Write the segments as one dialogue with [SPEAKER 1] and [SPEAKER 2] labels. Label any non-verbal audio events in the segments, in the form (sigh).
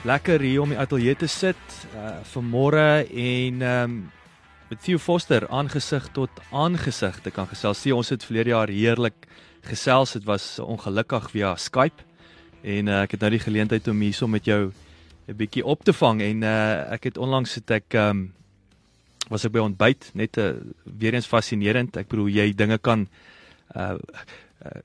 [SPEAKER 1] Lekker hier om die ateljee te sit uh vanmôre en ehm um, met Theo Foster aangesig tot aangesig te kan gesels. Sien ons het verlede jaar heerlik gesels. Dit was ongelukkig via Skype en uh, ek het nou die geleentheid om hierso met jou 'n bietjie op te vang en uh ek het onlangs het ek ehm um, was ek by ontbyt net 'n uh, weer eens fascinerend. Ek bedoel jy dinge kan uh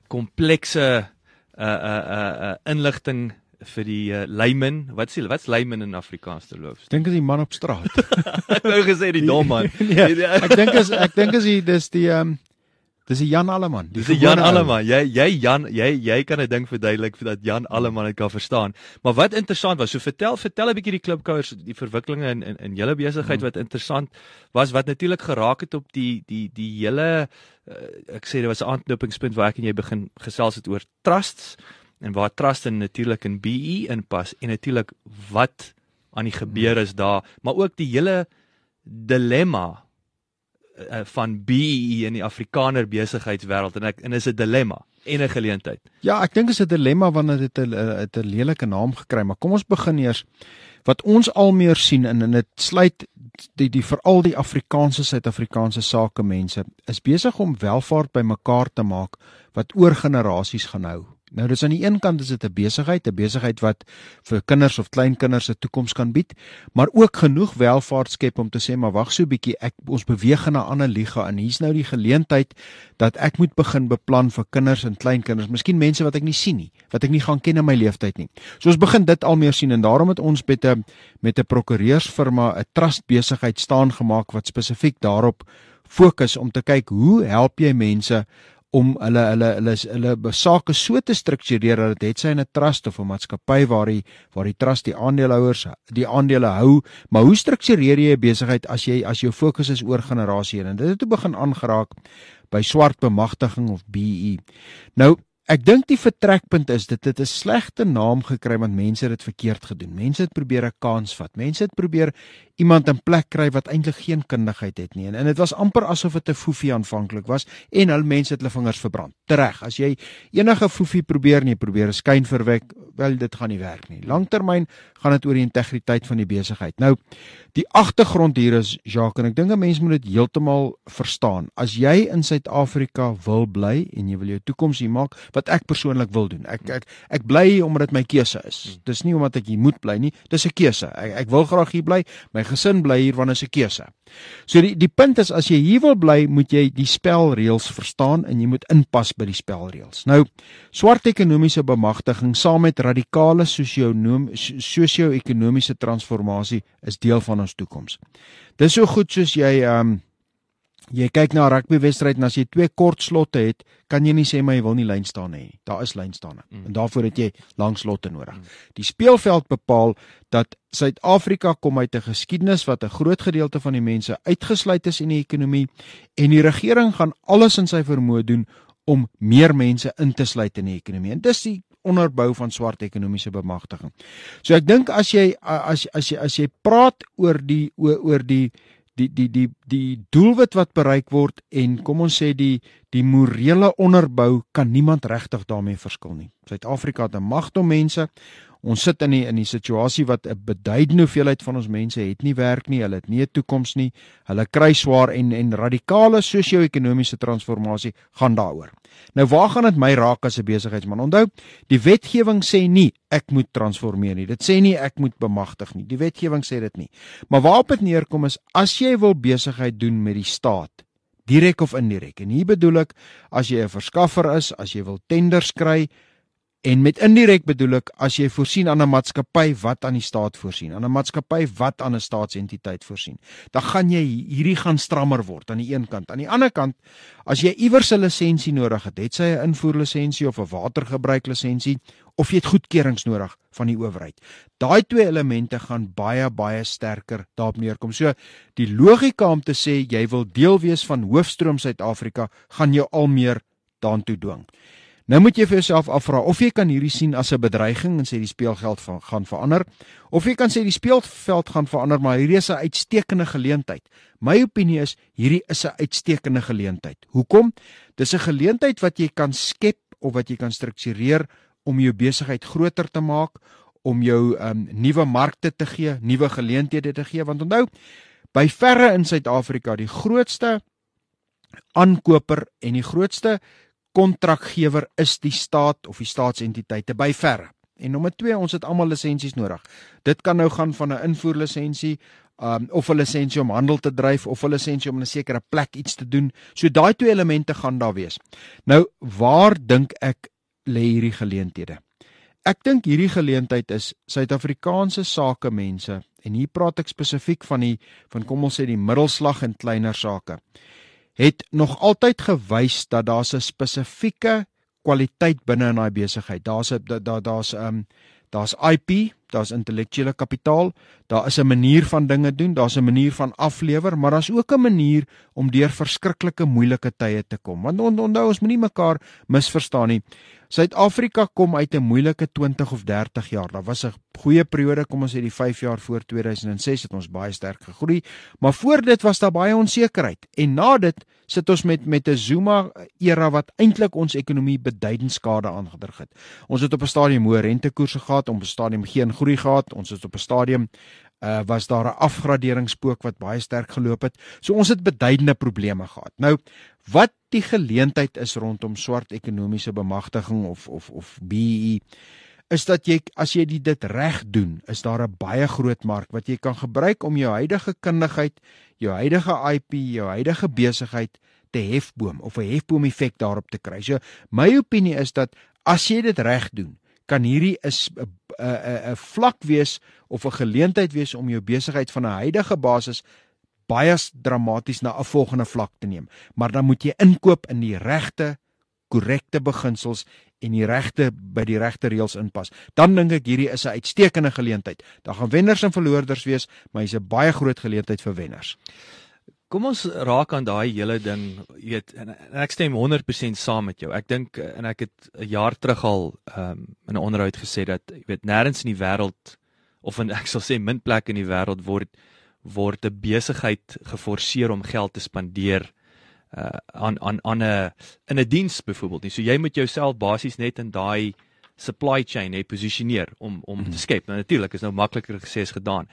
[SPEAKER 1] komplekse uh, uh uh uh, uh inligting vir die uh, layman. Wat sê wat's layman in Afrikaans te loof?
[SPEAKER 2] Dink as die man op straat. (laughs)
[SPEAKER 1] ek wou gesê die dom man. (laughs)
[SPEAKER 2] nee, ek dink as ek dink as die dis die ehm um, dis die Jan Alleman.
[SPEAKER 1] Dis die Jan Alleman. Jy jy Jan jy jy kan 'n ding verduidelik dat Jan Alleman dit kan verstaan. Maar wat interessant was, so vertel vertel 'n bietjie die klipkouers die verwikkelinge in in, in julle besigheid hmm. wat interessant was wat natuurlik geraak het op die die die hele uh, ek sê dit was 'n aanknopingspunt waar ek en jy begin gesels het oor trusts en waar trust in natuurlik in BE inpas en natuurlik wat aan die gebeur is daar, maar ook die hele dilemma uh, van BE in die Afrikaner besigheidswêreld en ek en is 'n dilemma en 'n geleentheid.
[SPEAKER 2] Ja, ek dink is 'n dilemma wanneer dit 'n 'n lelike naam gekry, maar kom ons begin eers wat ons al meer sien en en dit sluit die die veral die Afrikaanse Suid-Afrikaanse sakemense is besig om welvaart bymekaar te maak wat oor generasies gaan hou. Nou dis aan die een kant is dit 'n besigheid, 'n besigheid wat vir kinders of kleinkinders 'n toekoms kan bied, maar ook genoeg welvaart skep om te sê maar wag so 'n bietjie, ek ons beweeg na 'n ander liga en hier's nou die geleentheid dat ek moet begin beplan vir kinders en kleinkinders, miskien mense wat ek nie sien nie, wat ek nie gaan ken in my lewenstyd nie. So ons begin dit al meer sien en daarom het ons met 'n met 'n prokureursfirma 'n trust besigheid staan gemaak wat spesifiek daarop fokus om te kyk hoe help jy mense om hulle hulle hulle hulle, hulle sake so te struktureer dat dit het sy in 'n trust of 'n maatskappy waar die waar die trust die aandeelhouers die aandele hou, maar hoe struktureer jy 'n besigheid as jy as jou fokus is oor generasie en dit het toe begin aangeraak by swart bemagtiging of BE. Nou Ek dink die vertrekpunt is dit het 'n slegte naam gekry want mense het dit verkeerd gedoen. Mense het probeer 'n kans vat. Mense het probeer iemand in plek kry wat eintlik geen kundigheid het nie. En, dit was amper asof dit 'n foefie aanvanklik was en hul mense het hulle vingers verbrand. Tereg, as jy enige foefie probeer en jy probeer 'n skyn verwek, wel dit gaan nie werk nie. Langtermyn gaan dit oor die integriteit van die besigheid. Nou, die agtergrond hier is Jacques en ek dink 'n mens moet dit heeltemal verstaan. As jy in Suid-Afrika wil bly en jy wil jou toekoms hier maak, wat ek persoonlik wil doen. Ek ek ek bly hier omdat dit my keuse is. Dis nie omdat ek hier moet bly nie, dis 'n keuse. Ek ek wil graag hier bly. My gesin bly hier want dit is 'n keuse. So die die punt is as jy hier wil bly, moet jy die spelreëls verstaan en jy moet inpas by die spelreëls. Nou, swart ekonomiese bemagtiging saam met radikale sosio-ekonomiese transformasie is deel van ons toekoms. Dis so goed soos jy ehm um, Jy kyk na 'n rugbywedstryd en as jy twee kort slotte het, kan jy nie sê maar jy wil nie lyn staan hê nie. Daar is lyn staan. Mm. En daarvoor het jy lang slotte nodig. Mm. Die speelveld bepaal dat Suid-Afrika kom uit 'n geskiedenis wat 'n groot gedeelte van die mense uitgesluit is in die ekonomie en die regering gaan alles in sy vermoë doen om meer mense in te sluit in die ekonomie. En dis die onderbou van swart ekonomiese bemagtiging. So ek dink as jy as as jy as jy praat oor die oor, oor die die die die die doelwit wat bereik word en kom ons sê die die morele onderbou kan niemand regtig daarmee verskil nie. Suid-Afrika het 'n magt om mense Ons sit in die in die situasie wat 'n beduidende hoeveelheid van ons mense het nie werk nie, hulle het nie 'n toekoms nie. Hulle kry swaar en en radikale sosio-ekonomiese transformasie gaan daaroor. Nou waar gaan dit my raak as 'n besigheidsman? Onthou, die wetgewing sê nie ek moet transformeer nie. Dit sê nie ek moet bemagtig nie. Die wetgewing sê dit nie. Maar waarop dit neerkom is as jy wil besigheid doen met die staat, direk of indirek. En hier bedoel ek as jy 'n verskaffer is, as jy wil tenders kry, En met indirek bedoel ek as jy voorsien aan 'n maatskappy wat aan die staat voorsien, aan 'n maatskappy wat aan 'n staatsentiteit voorsien, dan gaan jy hierdie gaan strammer word aan die een kant. Aan die ander kant, as jy iewers 'n lisensie nodig het, het sy 'n invoerlisensie of 'n watergebruiklisensie of jy het goedkeurings nodig van die owerheid. Daai twee elemente gaan baie baie sterker daarop neerkom. So die logika om te sê jy wil deel wees van Hoofstroom Suid-Afrika gaan jou al meer daartoe dwing. Nou moet jy vir jouself afvra of jy kan hierdie sien as 'n bedreiging en sê die speelgeld van, gaan verander of jy kan sê die speelveld gaan verander maar hierdie is 'n uitstekende geleentheid. My opinie is hierdie is 'n uitstekende geleentheid. Hoekom? Dis 'n geleentheid wat jy kan skep of wat jy kan struktureer om jou besigheid groter te maak, om jou um, nuwe markte te gee, nuwe geleenthede te gee want onthou by verre in Suid-Afrika die grootste aankoper en die grootste kontrakgewer is die staat of die staatsentiteite by verre. En nommer 2, ons het almal lisensies nodig. Dit kan nou gaan van 'n invoerlisensie um of 'n lisensie om handel te dryf of 'n lisensie om in 'n sekere plek iets te doen. So daai twee elemente gaan daar wees. Nou, waar dink ek lê hierdie geleenthede? Ek dink hierdie geleentheid is Suid-Afrikaanse sakemense en hier praat ek spesifiek van die van kom ons sê die middelslag en kleiner sake het nog altyd gewys dat daar 'n spesifieke kwaliteit binne in daai besigheid. Daar's 'n daar daar's ehm um, daar's IP, daar's intellektuele kapitaal, daar is 'n manier van dinge doen, daar's 'n manier van aflewer, maar daar's ook 'n manier om deur verskriklike moeilike tye te kom. Want onthou ons moenie mekaar misverstaan nie. Suid-Afrika kom uit 'n moeilike 20 of 30 jaar. Daar was 'n goeie periode, kom ons sê die 5 jaar voor 2006 het ons baie sterk gegroei, maar voor dit was daar baie onsekerheid. En na dit sit ons met met 'n Zuma era wat eintlik ons ekonomie beduidend skade aangedrig het. Ons het op 'n stadium hoë rentekoerse gehad, op 'n stadium geen groei gehad, ons het op 'n stadium uh was daar 'n afgraderingspook wat baie sterk geloop het. So ons het beduidende probleme gehad. Nou wat die geleentheid is rondom swart ekonomiese bemagtiging of of of BEE is dat jy as jy dit reg doen, is daar 'n baie groot mark wat jy kan gebruik om jou huidige kundigheid, jou huidige IP, jou huidige besigheid te hefboom of 'n hefboom effek daarop te kry. So my opinie is dat as jy dit reg doen, kan hierdie is 'n 'n 'n vlak wees of 'n geleentheid wees om jou besigheid van 'n huidige basis baie dramaties na 'n volgende vlak te neem. Maar dan moet jy inkoop in die regte korrekte beginsels en die regte by die regte reëls inpas. Dan dink ek hierdie is 'n uitstekende geleentheid. Daar gaan wenners en verloorders wees, maar hy's 'n baie groot geleentheid vir wenners.
[SPEAKER 1] Kom ons raak aan daai hele ding, jy weet, en, en ek stem 100% saam met jou. Ek dink en ek het 'n jaar terug al um, in 'n onderhoud gesê dat jy weet nêrens in die wêreld of in (laughs) ek sal sê min plekke in die wêreld word word 'n besigheid geforseer om geld te spandeer uh aan aan aan 'n in 'n diens byvoorbeeld nie. So jy moet jouself basies net in daai supply chain hê posisioneer om om te mhm. skep. Nou natuurlik is nou makliker gesê as gedaan.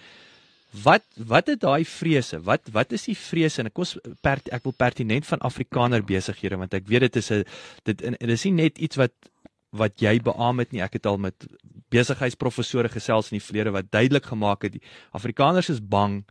[SPEAKER 1] Wat wat het daai vrese? Wat wat is die vrese en ek kos per ek wil pertinent van Afrikaner besighede want ek weet dit is 'n dit en dit is nie net iets wat wat jy beamoen het nie. Ek het al met besigheidsprofessore gesels in die verlede wat duidelik gemaak het die Afrikaners is bang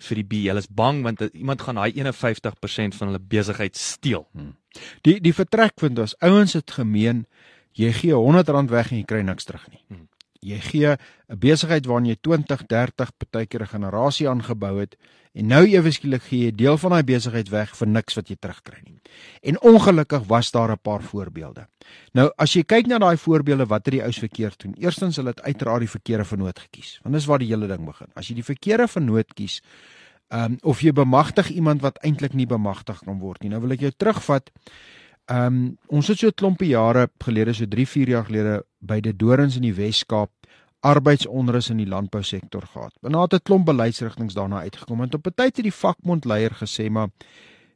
[SPEAKER 1] vir die B. Hulle is bang want iemand gaan daai 51% van hulle besigheid steel. Hmm.
[SPEAKER 2] Die die vertrekpunt was ouens het gemeen jy gee R100 weg en jy kry niks terug nie. Hmm. Jy gee 'n besigheid waarin jy 20, 30, partykeer 'n generasie aangebou het en nou ewe skielik gee jy deel van daai besigheid weg vir niks wat jy terugkry nie. En ongelukkig was daar 'n paar voorbeelde. Nou as jy kyk na daai voorbeelde wat het die ouens verkeerd doen? Eerstens hulle het uiteraard die verkeerde vernoot gekies. Want dis waar die hele ding begin. As jy die verkeerde vernoot kies, ehm um, of jy bemagtig iemand wat eintlik nie bemagtig kan word nie. Nou wil ek jou terugvat. Ehm um, ons het so 'n klompie jare gelede, so 3, 4 jaar gelede by die Dorings in die Wes-Kaap arbeidsonrus in die landbousektor gehad. En daar het 'n klomp beleidsrigtinge daarna uitgekom. En op 'n tyd het die vakbondleier gesê maar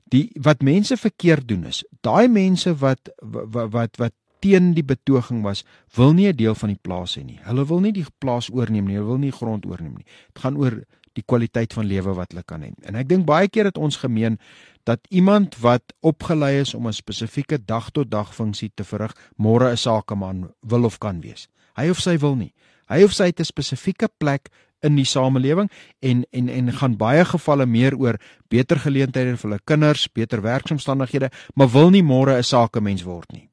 [SPEAKER 2] die wat mense verkeerd doen is, daai mense wat wat wat, wat teen die betoging was, wil nie 'n deel van die plaas hê nie. Hulle wil nie die plaas oorneem nie, hulle wil nie grond oorneem nie. Dit gaan oor die kwaliteit van lewe wat hulle kan hê. En ek dink baie keer het ons gemeen dat iemand wat opgelei is om 'n spesifieke dag tot dag funksie te verrig, môre 'n sakeman wil of kan wees. Hy of sy wil nie. Hy of sy het 'n spesifieke plek in die samelewing en en en gaan baie gevalle meer oor beter geleenthede vir hulle kinders, beter werksomstandighede, maar wil nie môre 'n sakemens word nie.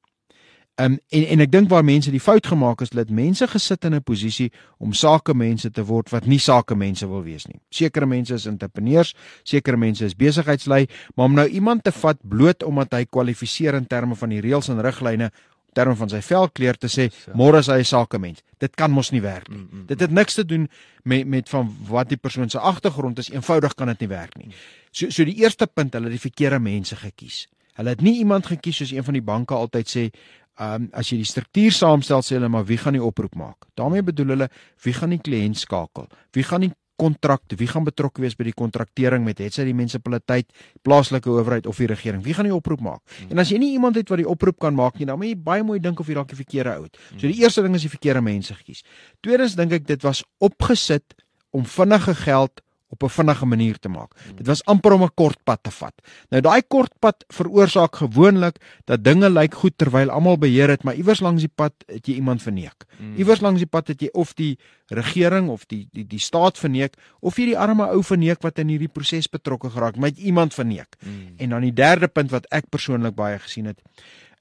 [SPEAKER 2] Um, en en ek dink waar mense die fout gemaak het is dat mense gesit in 'n posisie om sakemense te word wat nie sakemense wil wees nie. Sekere mense is entrepreneurs, sekere mense is besigheidslei, maar om nou iemand te vat bloot omdat hy kwalifiseer in terme van die reëls en riglyne terme van sy velkleur te sê môre is hy 'n sakemens. Dit kan mos nie werk nie. Mm, mm, dit het niks te doen met met van wat die persoon se agtergrond is. Eenvoudig kan dit nie werk nie. So so die eerste punt, hulle het die verkeerde mense gekies. Hulle het nie iemand gekies soos een van die banke altyd sê, ehm um, as jy die struktuur saamstel sê hulle maar wie gaan die oproep maak? daarmee bedoel hulle wie gaan die kliënt skakel? Wie gaan die kontrak, wie gaan betrokke wees by die kontraktering met hetsy die munisipaliteit, plaaslike owerheid of die regering? Wie gaan die oproep maak? Hmm. En as jy nie iemand het wat die oproep kan maak nie, dan moet jy baie mooi dink of jy dalk die verkeerde ou het. So die eerste ding is die verkeerde mense gekies. Tweedens dink ek dit was opgesit om vinnige geld op 'n vinnige manier te maak. Dit was amper om 'n kort pad te vat. Nou daai kort pad veroorsaak gewoonlik dat dinge lyk goed terwyl almal beheer het, maar iewers langs die pad het jy iemand verneek. Mm. Iewers langs die pad het jy of die regering of die die die staat verneek of jy die arme ou verneek wat in hierdie proses betrokke geraak, maar iemand verneek. Mm. En dan die derde punt wat ek persoonlik baie gesien het,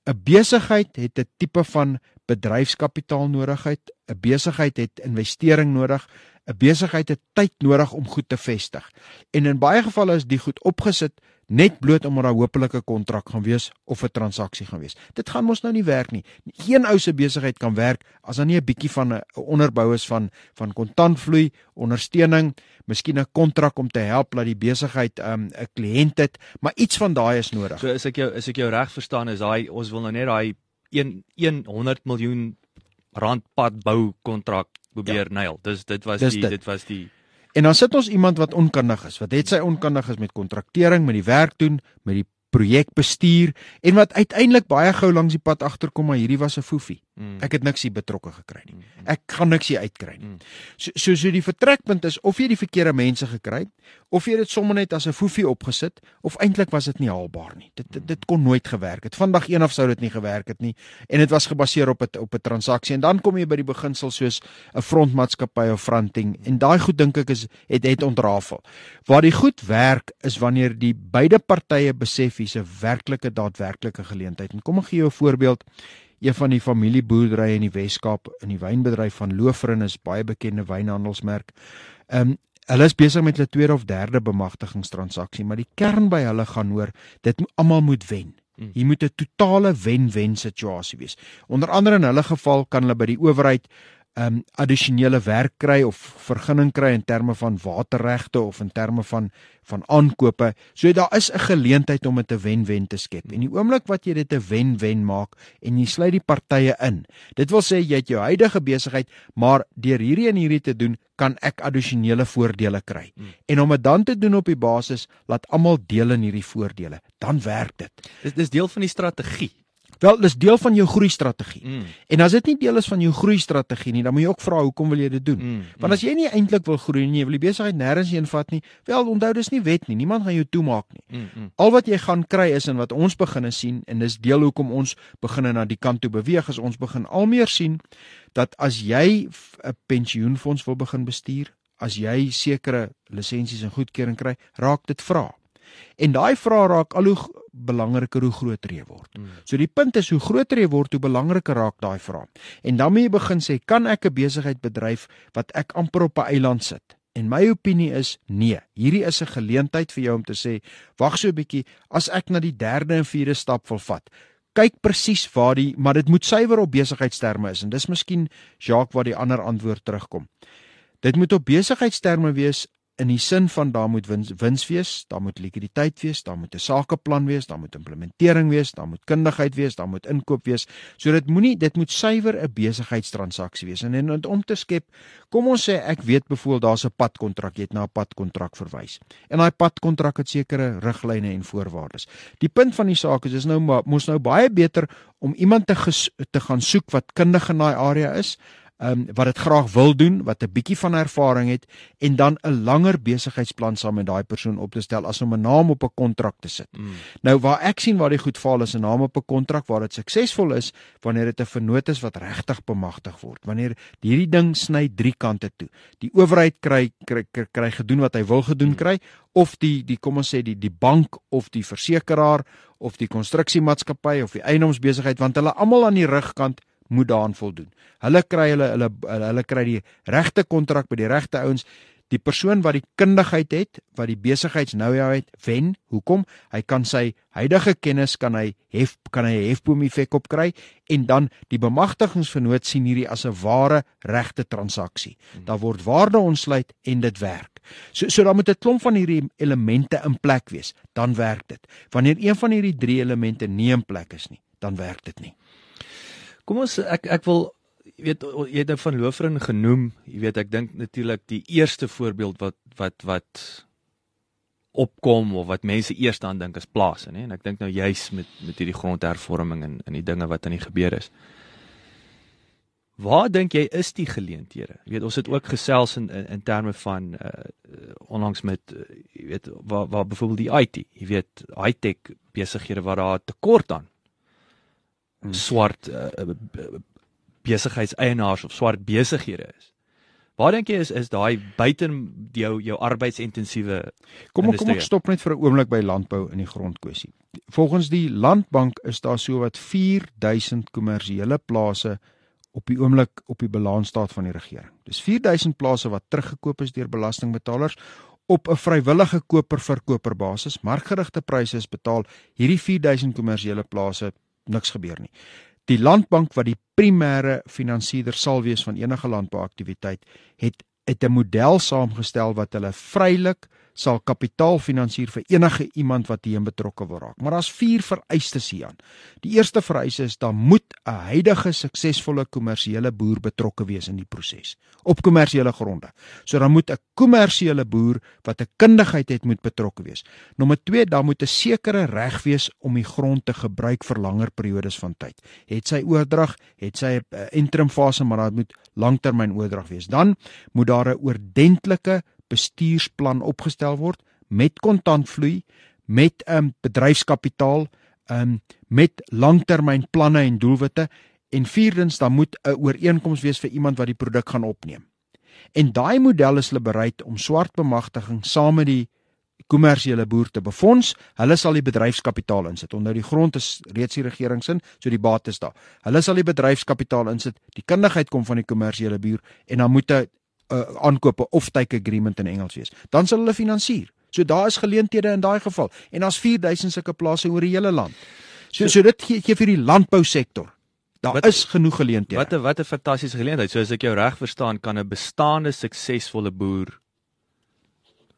[SPEAKER 2] 'n besigheid het 'n tipe van bedryfskapitaal nodigheid, 'n besigheid het investering nodig, 'n besigheid het tyd nodig om goed te vestig. En in baie gevalle is die goed opgesit net bloot omdat daar hopelik 'n kontrak gaan wees of 'n transaksie gaan wees. Dit gaan mos nou nie werk nie. Geen ou se besigheid kan werk as daar nie 'n bietjie van 'n onderbou is van van kontantvloei, ondersteuning, miskien 'n kontrak om te help dat die besigheid 'n um, 'n kliënt het, maar iets van daai is nodig.
[SPEAKER 1] So is ek jou is ek jou reg verstaan is daai ons wil nou net daai 1 100 miljoen rand pad bou kontrak probeer ja. nail. Dis dit was Dis die dit. dit was die
[SPEAKER 2] En dan sit ons iemand wat onkundig is. Wat het sy onkundig is met kontraktering, met die werk doen, met die projekbestuur en wat uiteindelik baie gou langs die pad agterkom maar hierdie was 'n foefie. Mm. Ek het niks hier betrokke gekry nie. Mm. Ek gaan niks hier uitkry nie. Mm. So so so die vertrekpunt is of jy die verkeerde mense gekry of jy dit sommer net as 'n foefie opgesit of eintlik was dit nie haalbaar nie. Dit dit, dit kon nooit gewerk het. Vandag een of sou dit nie gewerk het nie en dit was gebaseer op 'n op 'n transaksie en dan kom jy by die beginsel soos 'n frontmaatskappy of fronting en daai goed dink ek is het het ontrafel. Waar die goed werk is wanneer die beide partye besef hier's 'n werklike daadwerklike geleentheid. En kom ek gee jou 'n voorbeeld een van die familieboerderye in die Wes-Kaap in die wynbedryf van Loofrin is baie bekende wynhandelsmerk. Ehm um, hulle is besig met hulle tweede of derde bemagtigingstransaksie, maar die kern by hulle gaan hoor dit almal moet wen. Hmm. Hier moet 'n totale wen-wen situasie wees. Onder andere in hulle geval kan hulle by die owerheid um addisionele werk kry of vergunning kry in terme van waterregte of in terme van van aankope. So daar is 'n geleentheid om dit 'n wen-wen te skep. En die oomblik wat jy dit 'n wen-wen maak en jy sluit die partye in. Dit wil sê jy het jou huidige besigheid, maar deur hierdie en hierdie te doen, kan ek addisionele voordele kry. Hmm. En om dit dan te doen op die basis laat almal deel in hierdie voordele, dan werk dit.
[SPEAKER 1] Dit is deel van die strategie.
[SPEAKER 2] Wel, dis deel van jou groei strategie. Mm. En as dit nie deel is van jou groei strategie nie, dan moet jy ook vra hoekom wil jy dit doen? Mm. Want as jy nie eintlik wil groei nie, jy wil die besigheid nêrens heen vat nie, wel onthou dis nie wet nie. Niemand gaan jou toemaak nie. Mm, mm. Al wat jy gaan kry is en wat ons begine sien en dis deel hoekom ons begine na die kant toe beweeg is ons begin al meer sien dat as jy 'n pensioenfonds wil begin bestuur, as jy sekere lisensies en goedkeuring kry, raak dit vra. En daai vrae raak al hoe belangriker hoe groter jy word. Hmm. So die punt is hoe groter jy word, hoe belangriker raak daai vraag. En dan moet jy begin sê, kan ek 'n besigheid bedryf wat ek amper op 'n eiland sit? En my opinie is nee. Hierdie is 'n geleentheid vir jou om te sê, wag so 'n bietjie, as ek na die derde en vierde stap wil vat. Kyk presies waar die maar dit moet suiwer op besigheidsterme is en dis miskien Jacques waar die ander antwoord terugkom. Dit moet op besigheidsterme wees in die sin van daar moet wins wins wees, daar moet likwiditeit wees, daar moet 'n sakeplan wees, daar moet implementering wees, daar moet kundigheid wees, daar moet inkoop wees. So dit moenie dit moet suiwer 'n besigheidstransaksie wees. En, en om te skep, kom ons sê ek weet byvoorbeeld daar's 'n padkontrak, jy het na 'n padkontrak verwys. En daai padkontrak het sekere riglyne en voorwaardes. Die punt van die saak is is nou mos nou baie beter om iemand te te gaan soek wat kundig in daai area is um, wat dit graag wil doen, wat 'n bietjie van ervaring het en dan 'n langer besigheidsplan saam met daai persoon op te stel as om 'n naam op 'n kontrak te sit. Mm. Nou waar ek sien waar die goed faal is 'n naam op 'n kontrak waar dit suksesvol is wanneer dit 'n vernoot is wat regtig bemagtig word. Wanneer hierdie ding sny drie kante toe. Die owerheid kry kry, kry, kry gedoen wat hy wil gedoen mm. kry of die die kom ons sê die die bank of die versekeraar of die konstruksiemaatskappy of die eiendomsbesigheid want hulle almal aan die rugkant moet daaraan voldoen. Hulle kry hulle hulle hulle, hulle kry die regte kontrak by die regte ouens. Die persoon wat die kundigheid het, wat die besigheidsnou het, wen. Hoekom? Hy kan sy huidige kennis kan hy hef kan hy hefboom effek opkry en dan die bemagtigingsvernoot sien hierdie as 'n ware regte transaksie. Daar word waarde ontsluit en dit werk. So so dan moet 'n klomp van hierdie elemente in plek wees, dan werk dit. Wanneer een van hierdie drie elemente nie in plek is nie, dan werk dit nie.
[SPEAKER 1] Kom ons ek ek wil jy weet jy het nou van Lofrin genoem, jy weet ek dink natuurlik die eerste voorbeeld wat wat wat opkom of wat mense eers aan dink is plase, nê? En ek dink nou juis met met hierdie grondhervorming en in die dinge wat aan die gebeur is. Waar dink jy is die geleenthede? Jy weet ons het ook gesels in in, in terme van uh onlangs met uh, jy weet waar waar byvoorbeeld die IT, jy weet high-tech besighede waar daar tekort aan Hmm. swart uh, besigheidseienaars of swart besighede is. Waar dink jy is is daai buite jou jou arbeidsintensiewe
[SPEAKER 2] Kom kom ek stop net vir 'n oomblik by landbou in die grondkwessie. Volgens die Landbank is daar so wat 4000 kommersiële plase op die oomblik op die balansstaat van die regering. Dis 4000 plase wat teruggekoop is deur belastingbetalers op 'n vrywillige koper-verkoper basis. Markgerigte pryse is betaal. Hierdie 4000 kommersiële plase niks gebeur nie. Die landbank wat die primêre finansierder sal wees van enige landbouaktiwiteit het het 'n model saamgestel wat hulle vrylik sal kapitaal finansier vir enige iemand wat hierin betrokke wil raak. Maar daar's vier vereistes hieraan. Die eerste vereiste is dan moet 'n huidige suksesvolle kommersiële boer betrokke wees in die proses op kommersiële gronde. So dan moet 'n kommersiële boer wat 'n kundigheid het moet betrokke wees. Nommer 2, dan moet 'n sekere reg wees om die grond te gebruik vir langer periodes van tyd. Het sy oordrag, het sy 'n uh, interim fase, maar dit moet langtermyn oordrag wees. Dan moet daar 'n oordentlike bestuursplan opgestel word met kontantvloei, met 'n um, bedryfskapitaal, um, met langtermynplanne en doelwitte en vierdens dan moet 'n ooreenkoms wees vir iemand wat die produk gaan opneem. En daai model is hulle bereid om swart bemagtiging saam met die kommersiële boer te befonds. Hulle sal die bedryfskapitaal insit. Onthou die grond is reeds die regering se, so die bates daar. Hulle sal die bedryfskapitaal insit. Die kundigheid kom van die kommersiële boer en dan moet 'n uh, aankope of take agreement in Engels wees. Dan sal hulle finansier. So daar is geleenthede in daai geval en daar's 4000 sulke plase oor die hele land. So so dit gee, gee vir die landbousektor. Daar wat, is genoeg geleenthede.
[SPEAKER 1] Wat 'n wat 'n fantastiese geleentheid. So as ek jou reg verstaan, kan 'n bestaande suksesvolle boer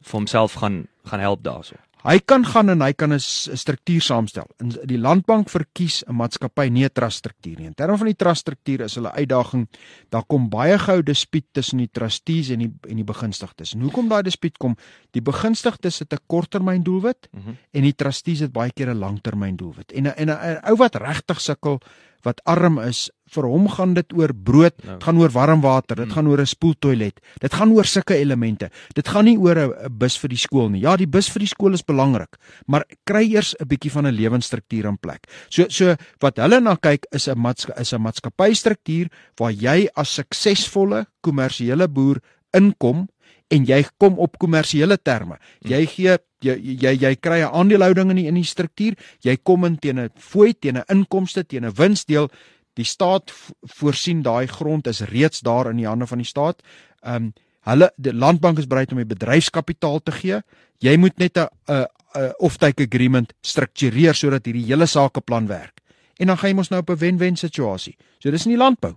[SPEAKER 1] vir homself gaan gaan help daaroor.
[SPEAKER 2] Hy kan gaan en hy kan 'n struktuur saamstel. In die landbank verkies 'n maatskappy nie 'n trust struktuur nie. In terme van die trust struktuur is hulle uitdaging, daar kom baie gou dispuut tussen die trustees en die en die begunstigdes. En hoekom daai dispuut kom? Die begunstigdes het 'n korttermyn doelwit mm -hmm. en die trustees het baie keer 'n langtermyn doelwit. En 'n 'n ou wat regtig sukkel wat arm is, vir hom gaan dit oor brood, dit no. gaan oor warm water, dit mm. gaan oor 'n spoeltoilet. Dit gaan oor sulke elemente. Dit gaan nie oor 'n bus vir die skool nie. Ja, die bus vir die skool is belangrik, maar kry eers 'n bietjie van 'n lewensstruktuur in plek. So so wat hulle na kyk is 'n is 'n maatskappystruktuur waar jy as suksesvolle kommersiële boer inkom en jy kom op kommersiële terme. Jy gee jy jy jy kry 'n aandelehouding in die in die struktuur. Jy kom in teen 'n fooi, teen 'n inkomste, teen 'n winsdeel. Die staat voorsien daai grond is reeds daar in die hande van die staat. Ehm um, hulle die landbank is bereid om die bedryfskapitaal te gee. Jy moet net 'n 'n 'n offtake agreement struktureer sodat hierdie hele sakeplan werk. En dan gaan jy mos nou op 'n wen-wen situasie. So dis in die landbou.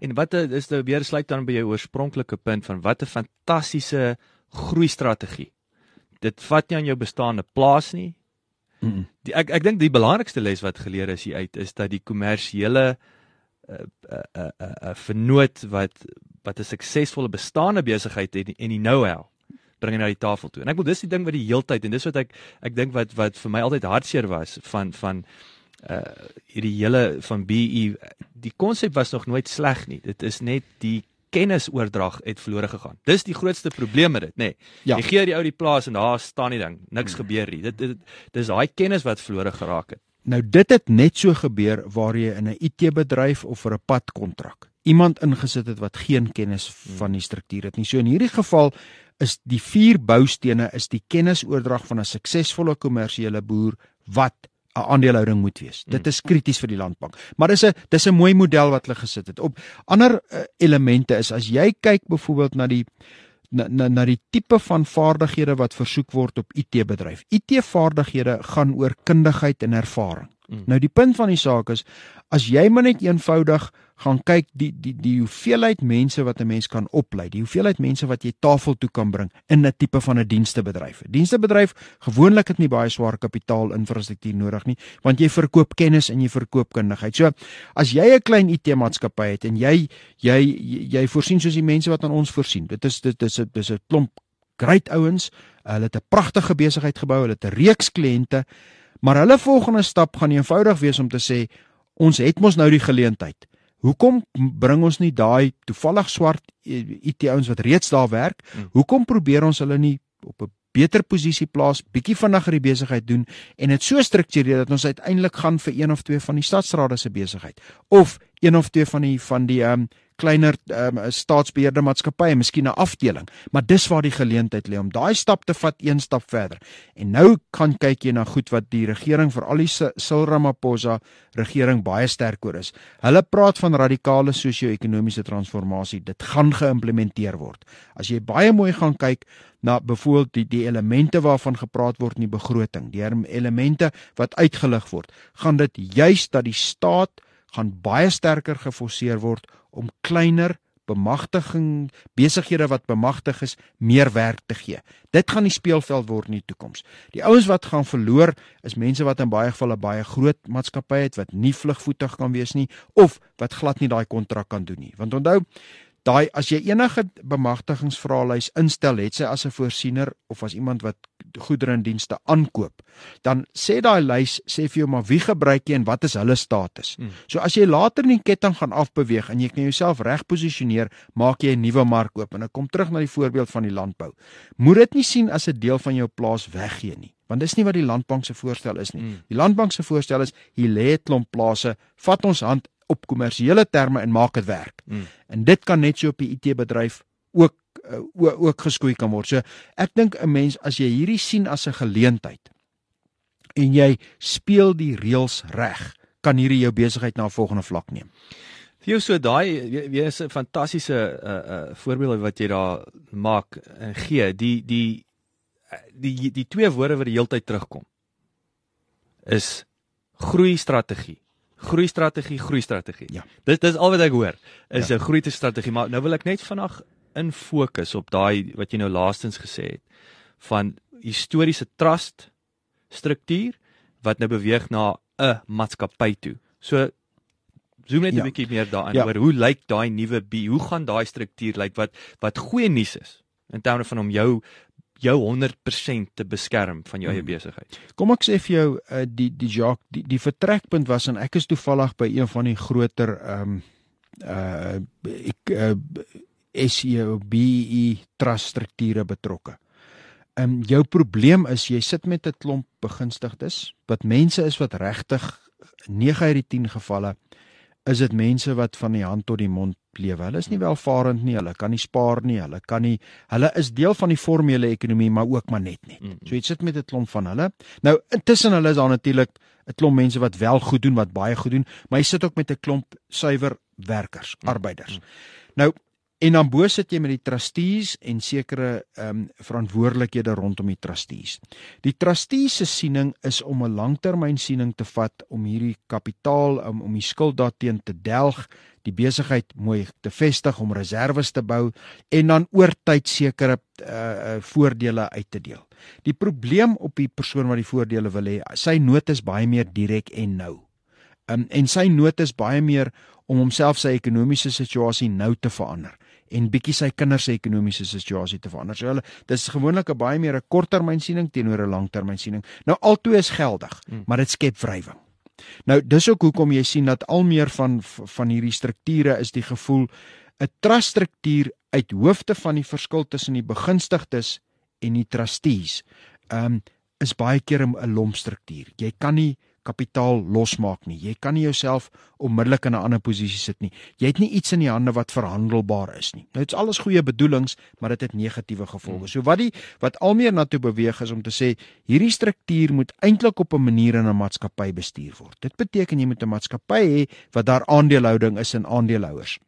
[SPEAKER 1] En wat is nou weer sluit dan by jou oorspronklike punt van wat 'n fantastiese groei strategie dit vat nie aan jou bestaande plaas nie. Mm. Die, ek ek dink die belangrikste les wat geleer is hier uit is dat die kommersiële 'n uh, 'n uh, 'n uh, 'n uh, vernoot wat wat 'n suksesvolle bestaande besigheid het en die know-how bring na die tafel toe. En ek wil dis die ding wat die heeltyd en dis wat ek ek dink wat wat vir my altyd hartseer was van van uh hierdie hele van BE die konsep was nog nooit sleg nie. Dit is net die kennisoordrag het verlore gegaan. Dis die grootste probleem met dit, nê. Nee. Ja. Jy gee die ou die plaas en daar staan die ding, niks hmm. gebeur nie. Dit, dit dis daai kennis wat verlore geraak het.
[SPEAKER 2] Nou dit het net so gebeur waar jy in 'n IT-bedryf of vir 'n padkontrak iemand ingesit het wat geen kennis hmm. van die struktuur het nie. So in hierdie geval is die vier boustene is die kennisoordrag van 'n suksesvolle kommersiële boer wat 'n aandelehouding moet wees. Dit is krities vir die landbank. Maar dis 'n dis 'n mooi model wat hulle gesit het. Op ander uh, elemente is as jy kyk byvoorbeeld na die na na na die tipe van vaardighede wat versoek word op IT bedryf. IT vaardighede gaan oor kundigheid en ervaring. Mm. Nou die punt van die saak is as jy maar net eenvoudig gaan kyk die die die hoeveelheid mense wat 'n mens kan oplei, die hoeveelheid mense wat jy tafel toe kan bring in 'n tipe van 'n dienstebedryf. Dienstebedryf gewoonlik het nie baie swaar kapitaal infrastruktuur nodig nie, want jy verkoop kennis en jy verkoop kundigheid. So as jy 'n klein IT-maatskappy het en jy jy jy voorsien soos die mense wat aan ons voorsien. Dit is dit is 'n dis 'n klomp great ouens. Hulle het 'n pragtige besigheid gebou, hulle het 'n reeks kliënte. Maar hulle volgende stap gaan eenvoudig wees om te sê ons het mos nou die geleentheid. Hoekom bring ons nie daai toevallig swart IT ouens wat reeds daar werk? Hmm. Hoekom probeer ons hulle nie op 'n beter posisie plaas, bietjie vinniger die besigheid doen en dit so struktureer dat ons uiteindelik gaan vir een of twee van die stadsrade se besigheid of een of twee van die van die ehm um, kleiner um, staatsbeheerde maatskappye, miskien 'n afdeling, maar dis waar die geleentheid lê om daai stap te vat een stap verder. En nou kan kyk jy na goed wat die regering vir al die Cyril Ramaphosa regering baie sterk oor is. Hulle praat van radikale sosio-ekonomiese transformasie. Dit gaan geïmplementeer word. As jy baie mooi gaan kyk na byvoorbeeld die die elemente waarvan gepraat word in die begroting, die elemente wat uitgelig word, gaan dit juis dat die staat gaan baie sterker geforseer word om kleiner bemagtiging besighede wat bemagtig is meer werk te gee. Dit gaan die speelveld word in die toekoms. Die ouens wat gaan verloor is mense wat in baie gevalle baie groot maatskappye het wat nie vlugvoetig kan wees nie of wat glad nie daai kontrak kan doen nie. Want onthou, daai as jy enige bemagtigingsvraelys instel het sy as 'n voorsiener of as iemand wat goedere en dienste aankoop dan sê daai lys sê vir jou maar wie gebruik jy en wat is hulle status hmm. so as jy later in die ketting gaan afbeweeg en jy kan jouself reg posisioneer maak jy 'n nuwe mark oop en ek kom terug na die voorbeeld van die landbou moet dit nie sien as 'n deel van jou plaas weggee nie want dis nie wat die landbank se voorstel is nie hmm. die landbank se voorstel is hier lê 'n klomp plase vat ons hand op kommersiële terme en maak dit werk. Hmm. En dit kan net so op die IT bedryf ook uh, ook geskoei kan word. So ek dink 'n mens as jy hierdie sien as 'n geleentheid en jy speel die reëls reg, kan hierdie jou besigheid na 'n volgende vlak neem.
[SPEAKER 1] Jou so daai jy is 'n fantastiese uh uh voorbeeld wat jy daar maak en gee. Die die die die twee woorde wat die heeltyd terugkom is groei strategie groei strategie, groei strategie. Ja. Dis dis al wat ek hoor is 'n ja. groei strategie, maar nou wil ek net vandag in fokus op daai wat jy nou laastens gesê het van historiese trust struktuur wat nou beweeg na 'n maatskappy toe. So zoom net 'n ja. bietjie meer daarin ja. oor hoe lyk daai nuwe hoe gaan daai struktuur lyk wat wat goeie nuus is in terme van om jou jou 100% te beskerm van jou eie hmm. besigheid.
[SPEAKER 2] Kom ek sê vir jou uh, die die Jacques die die vertrekpunt was en ek is toevallig by een van die groter ehm um, uh ek uh, SEOBE trust strukture betrokke. Ehm um, jou probleem is jy sit met 'n klomp begunstigdes wat mense is wat regtig 9 uit die 10 gevalle is dit mense wat van die hand tot die mond lewe. Hulle is nie welvarend nie, hulle kan nie spaar nie, hulle kan nie hulle is deel van die formele ekonomie maar ook maar net net. So jy sit met 'n klomp van hulle. Nou intussen hulle is daar natuurlik 'n klomp mense wat wel goed doen, wat baie goed doen, maar jy sit ook met 'n klomp suiwer werkers, arbeiders. Nou En dan bo sit jy met die trustees en sekere ehm um, verantwoordelikhede rondom die trustees. Die trustees se siening is om 'n langtermynsiening te vat om hierdie kapitaal om om die skuld daarteen te delg, die besigheid mooi te vestig om reserves te bou en dan oor tyd sekere uh, uh voordele uit te deel. Die probleem op die persoon wat die voordele wil hê, sy nood is baie meer direk en nou. Um, en sy nood is baie meer om homself sy ekonomiese situasie nou te verander en bietjie sy kinders se ekonomiese situasie te verander. So hulle dis gewoonlik 'n baie meer 'n korttermynsiening teenoor 'n langtermynsiening. Nou altoe is geldig, hmm. maar dit skep wrywing. Nou dis ook hoekom jy sien dat al meer van van hierdie strukture is die gevoel 'n truststruktuur uit hoofde van die verskil tussen die begunstigdes en die trustees. Ehm um, is baie keer 'n lompstruktuur. Jy kan nie kapitaal losmaak nie. Jy kan nie jouself onmiddellik in 'n ander posisie sit nie. Jy het nie iets in die hande wat verhandelbaar is nie. Nou dit's alles goeie bedoelings, maar dit het negatiewe gevolge. So wat die wat almeer na toe beweeg is om te sê hierdie struktuur moet eintlik op 'n manier in 'n maatskappy bestuur word. Dit beteken jy moet 'n maatskappy hê wat daar aandelehouding is in aandeelhouers.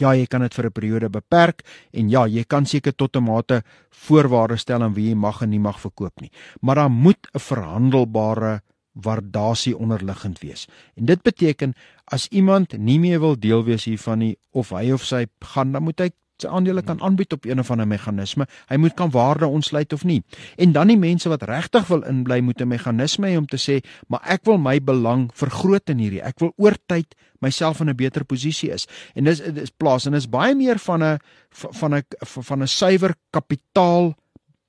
[SPEAKER 2] Ja, jy kan dit vir 'n periode beperk en ja, jy kan seker tot 'n mate voorwaardes stel aan wie jy mag en nie mag verkoop nie. Maar daar moet 'n verhandelbare waardasie onderliggend wees. En dit beteken as iemand nie meer wil deel wees hiervan nie of hy of sy gaan dan moet hy sy aandele kan aanbied op een of ander meganisme. Hy moet kan waarde ontsluit of nie. En dan die mense wat regtig wil inbly moet 'n meganisme hê om te sê, "Maar ek wil my belang vergroot in hierdie. Ek wil oor tyd myself in 'n beter posisie is." En dis is plaas en is baie meer van 'n van 'n van 'n suiwer kapitaal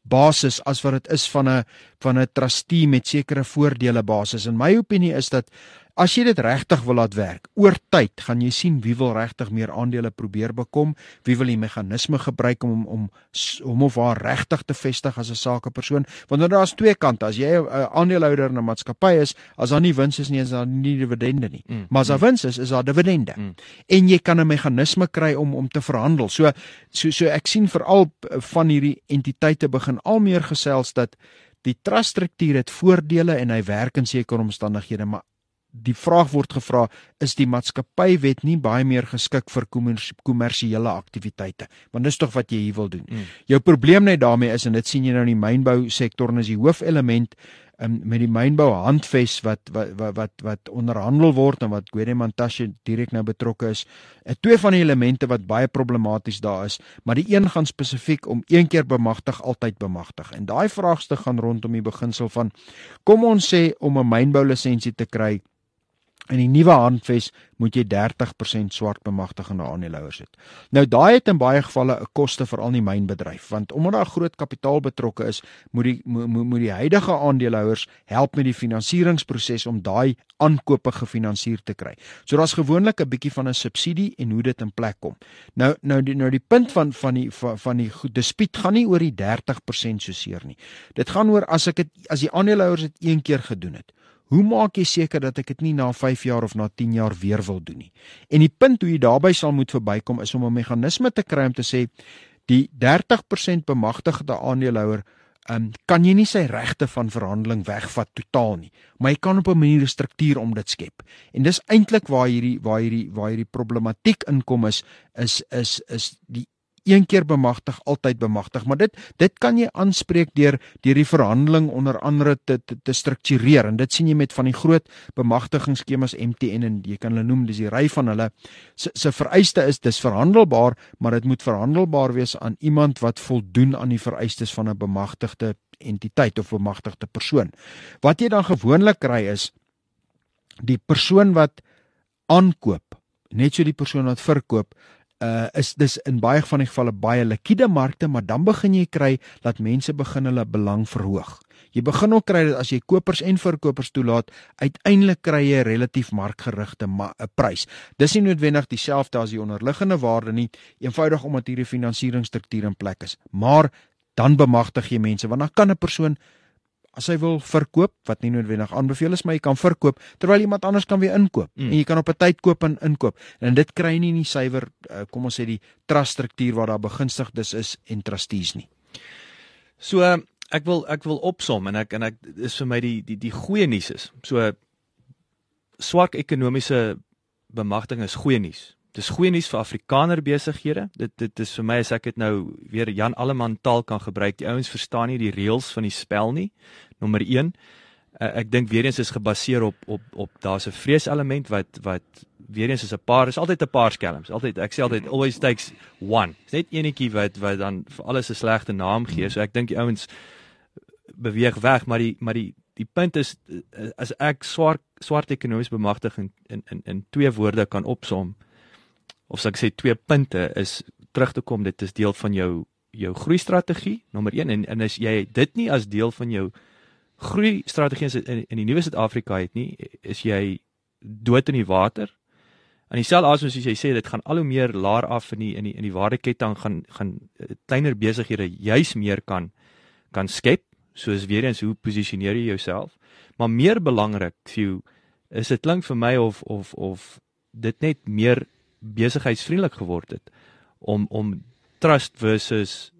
[SPEAKER 2] basis as wat dit is van 'n van 'n trustee met sekere voordele basis. In my opinie is dat As jy dit regtig wil laat werk, oor tyd gaan jy sien wie wil regtig meer aandele probeer bekom, wie wil die meganisme gebruik om om om of haar regtig te vestig as 'n sakepersoon, want dan daar's twee kante. As jy 'n aandeelhouder in 'n maatskappy is, as daar nie wins is nie, is daar nie dividende nie. Mm, maar as daar mm. wins is, is daar dividende. Mm. En jy kan 'n meganisme kry om om te verhandel. So so so ek sien veral van hierdie entiteite begin al meer gesels dat die trust struktuur het voordele en hy werk in sekere omstandighede, maar die vraag word gevra is die maatskappywet nie baie meer geskik vir kommersiële aktiwiteite want dis tog wat jy hier wil doen. Mm. Jou probleem net daarmee is en dit sien jy nou in die mynbou sektor en is die hoofelement um, met die mynbou handves wat wat wat wat, wat onderhandel word en wat Guedemantashe direk nou betrokke is. En twee van die elemente wat baie problematies daar is, maar die een gaan spesifiek om een keer bemagtig altyd bemagtig. En daai vraagstuk gaan rondom die beginsel van kom ons sê om 'n mynbou lisensie te kry In die nuwe handves moet jy 30% swart bemagtigende aandeelhouers hê. Nou daai het in baie gevalle 'n koste vir al die mynbedryf want omdat daar groot kapitaal betrokke is, moet die moet, moet die huidige aandeelhouers help met die finansieringsproses om daai aankope gefinansier te kry. So daar's gewoonlik 'n bietjie van 'n subsidie en hoe dit in plek kom. Nou nou die nou die punt van van die van, van die dispuut gaan nie oor die 30% so seer nie. Dit gaan oor as ek dit as die aandeelhouers dit een keer gedoen het. Hoe maak jy seker dat ek dit nie na 5 jaar of na 10 jaar weer wil doen nie? En die punt hoe jy daarby sal moet verbykom is om 'n meganisme te kry om te sê die 30% bemagtigde aandeelhouer um, kan jy nie sy regte van verhandeling wegvat totaal nie, maar jy kan op 'n manier 'n struktuur om dit skep. En dis eintlik waar hierdie waar hierdie waar hierdie problematiek inkom is is is is die een keer bemagtig altyd bemagtig. Maar dit dit kan jy aanspreek deur deur die verhandeling onder andere te te, te struktureer. En dit sien jy met van die groot bemagtigingsskemas MTN en jy kan hulle noem dis die ry van hulle. Se se vereiste is dis verhandelbaar maar dit moet verhandelbaar wees aan iemand wat voldoen aan die vereistes van 'n bemagtigde entiteit of bemagtigde persoon. Wat jy dan gewoonlik kry is die persoon wat aankoop net so die persoon wat verkoop uh is dis in baie van die gevalle baie likwide markte, maar dan begin jy kry dat mense begin hulle belang verhoog. Jy begin ook kry dat as jy kopers en verkopers toelaat, uiteindelik kry jy 'n relatief markgerigte 'n prys. Dis nie noodwendig dieselfde as die onderliggende waarde nie, eenvoudig omdat hierdie finansieringsstruktuur in plek is. Maar dan bemagtig jy mense want dan kan 'n persoon as hy wil verkoop wat nie noodwendig aanbeveel is maar jy kan verkoop terwyl iemand anders kan weer inkoop mm. en jy kan op 'n tyd koop en inkoop en dit kry nie nie suiwer uh, kom ons sê die trust struktuur waar daar begunstigdes is en trustees nie.
[SPEAKER 1] So ek wil ek wil opsom en ek en ek is vir my die die die goeie nuus is. So swak ekonomiese bemagtiging is goeie nuus. Dis goeie nuus vir Afrikaner besighede. Dit dit is vir my as ek dit nou weer Jan Alleman taal kan gebruik. Die ouens verstaan nie die reëls van die spel nie. Nommer 1. Uh, ek dink weer eens is gebaseer op op op daar's 'n vreeselement wat wat weer eens is 'n paar is altyd 'n paar skelms. Altyd ek sê altyd always takes one. Dis net enetjie wat wat dan vir alles 'n slegte naam gee. So ek dink die ouens beweeg weg, maar die maar die die punt is as ek swart swart ekonomies bemagtiging in in in twee woorde kan opsom of as ek sê twee punte is terug te kom dit is deel van jou jou groei strategie nommer 1 en en as jy dit nie as deel van jou groei strategie in in die nuwe Suid-Afrika het nie is jy dood in die water. En dieselfde asem soos jy sê dit gaan al hoe meer laer af in die in die in die waardeketting gaan gaan eh, kleiner besighede juis meer kan kan skep soos weer eens hoe posisioneer jy jouself? Maar meer belangrik vir jou is dit klink vir my of of of dit net meer besigheidsvriendelik geword het om om trust versus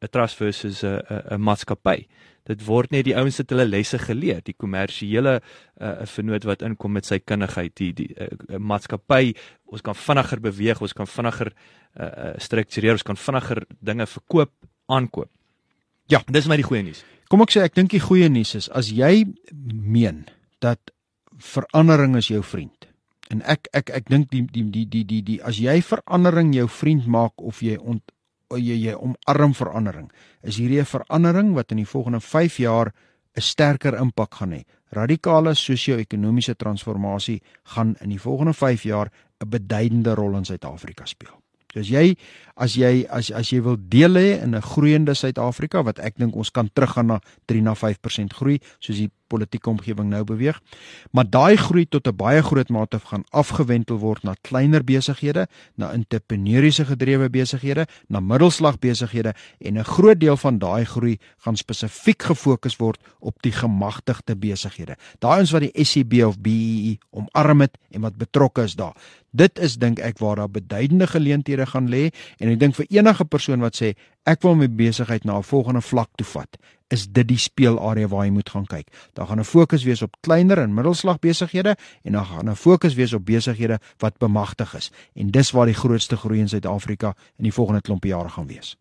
[SPEAKER 1] 'n trust versus 'n 'n maatskappy. Dit word net die ouens het hulle lesse geleer, die kommersiële 'n uh, vernoot wat inkom met sy kundigheid, die die uh, maatskappy, ons kan vinniger beweeg, ons kan vinniger uh, uh, struktureer, ons kan vinniger dinge verkoop, aankoop. Ja, dis my die goeie nuus.
[SPEAKER 2] Kom ek sê ek dink die goeie nuus is as jy meen dat verandering is jou vriend. En ek ek ek dink die die die die die die as jy verandering jou vriend maak of jy ont jy jy omarm verandering. Is hierdie 'n verandering wat in die volgende 5 jaar 'n sterker impak gaan hê. Radikale sosio-ekonomiese transformasie gaan in die volgende 5 jaar 'n beduidende rol in Suid-Afrika speel. So as jy as jy as as jy wil deel hê in 'n groeiende Suid-Afrika wat ek dink ons kan teruggaan na 3 na 5% groei soos die politieke omgewing nou beweeg. Maar daai groei tot 'n baie groot mate gaan afgewentel word na kleiner besighede, na entrepreneursiese gedrewe besighede, na middelslag besighede en 'n groot deel van daai groei gaan spesifiek gefokus word op die gemagtigde besighede. Daai ons wat die SCB of BEE e omarm het en wat betrokke is daar. Dit is dink ek waar daar beduidende geleenthede gaan lê en ek dink vir enige persoon wat sê ek wil my besigheid na 'n volgende vlak toe vat is dit die speelarea waar jy moet gaan kyk. Daar gaan 'n fokus wees op kleiner en middelslag besighede en dan gaan 'n fokus wees op besighede wat bemagtig is. En dis waar die grootste groei in Suid-Afrika in die volgende klompe jare gaan wees.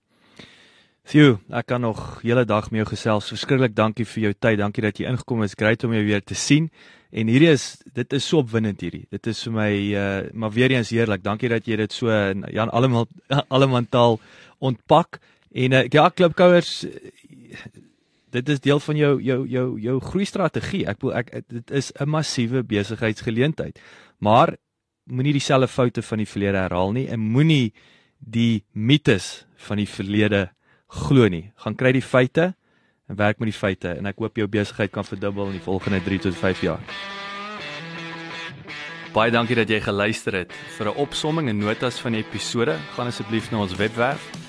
[SPEAKER 1] Sjoe, ek kan nog hele dag met jou gesels. Verskriklik dankie vir jou tyd. Dankie dat jy ingekom het. Great om jou weer te sien. En hierdie is dit is so opwindend hierdie. Dit is vir my uh maar weer eens heerlik. Dankie dat jy dit so Jan almal almal taal ontpak en uh, ja, klipkouers dit is deel van jou jou jou jou groei strategie. Ek wil ek dit is 'n massiewe besigheidsgeleentheid. Maar moenie dieselfde foute van die verlede herhaal nie en moenie die mites van die verlede glo nie. Gaan kry die feite en werk met die feite en ek hoop jou besigheid kan verdubbel in die volgende 3 tot 5 jaar. Baie dankie dat jy geluister het. Vir 'n opsomming en notas van die episode, gaan asseblief na ons webwerf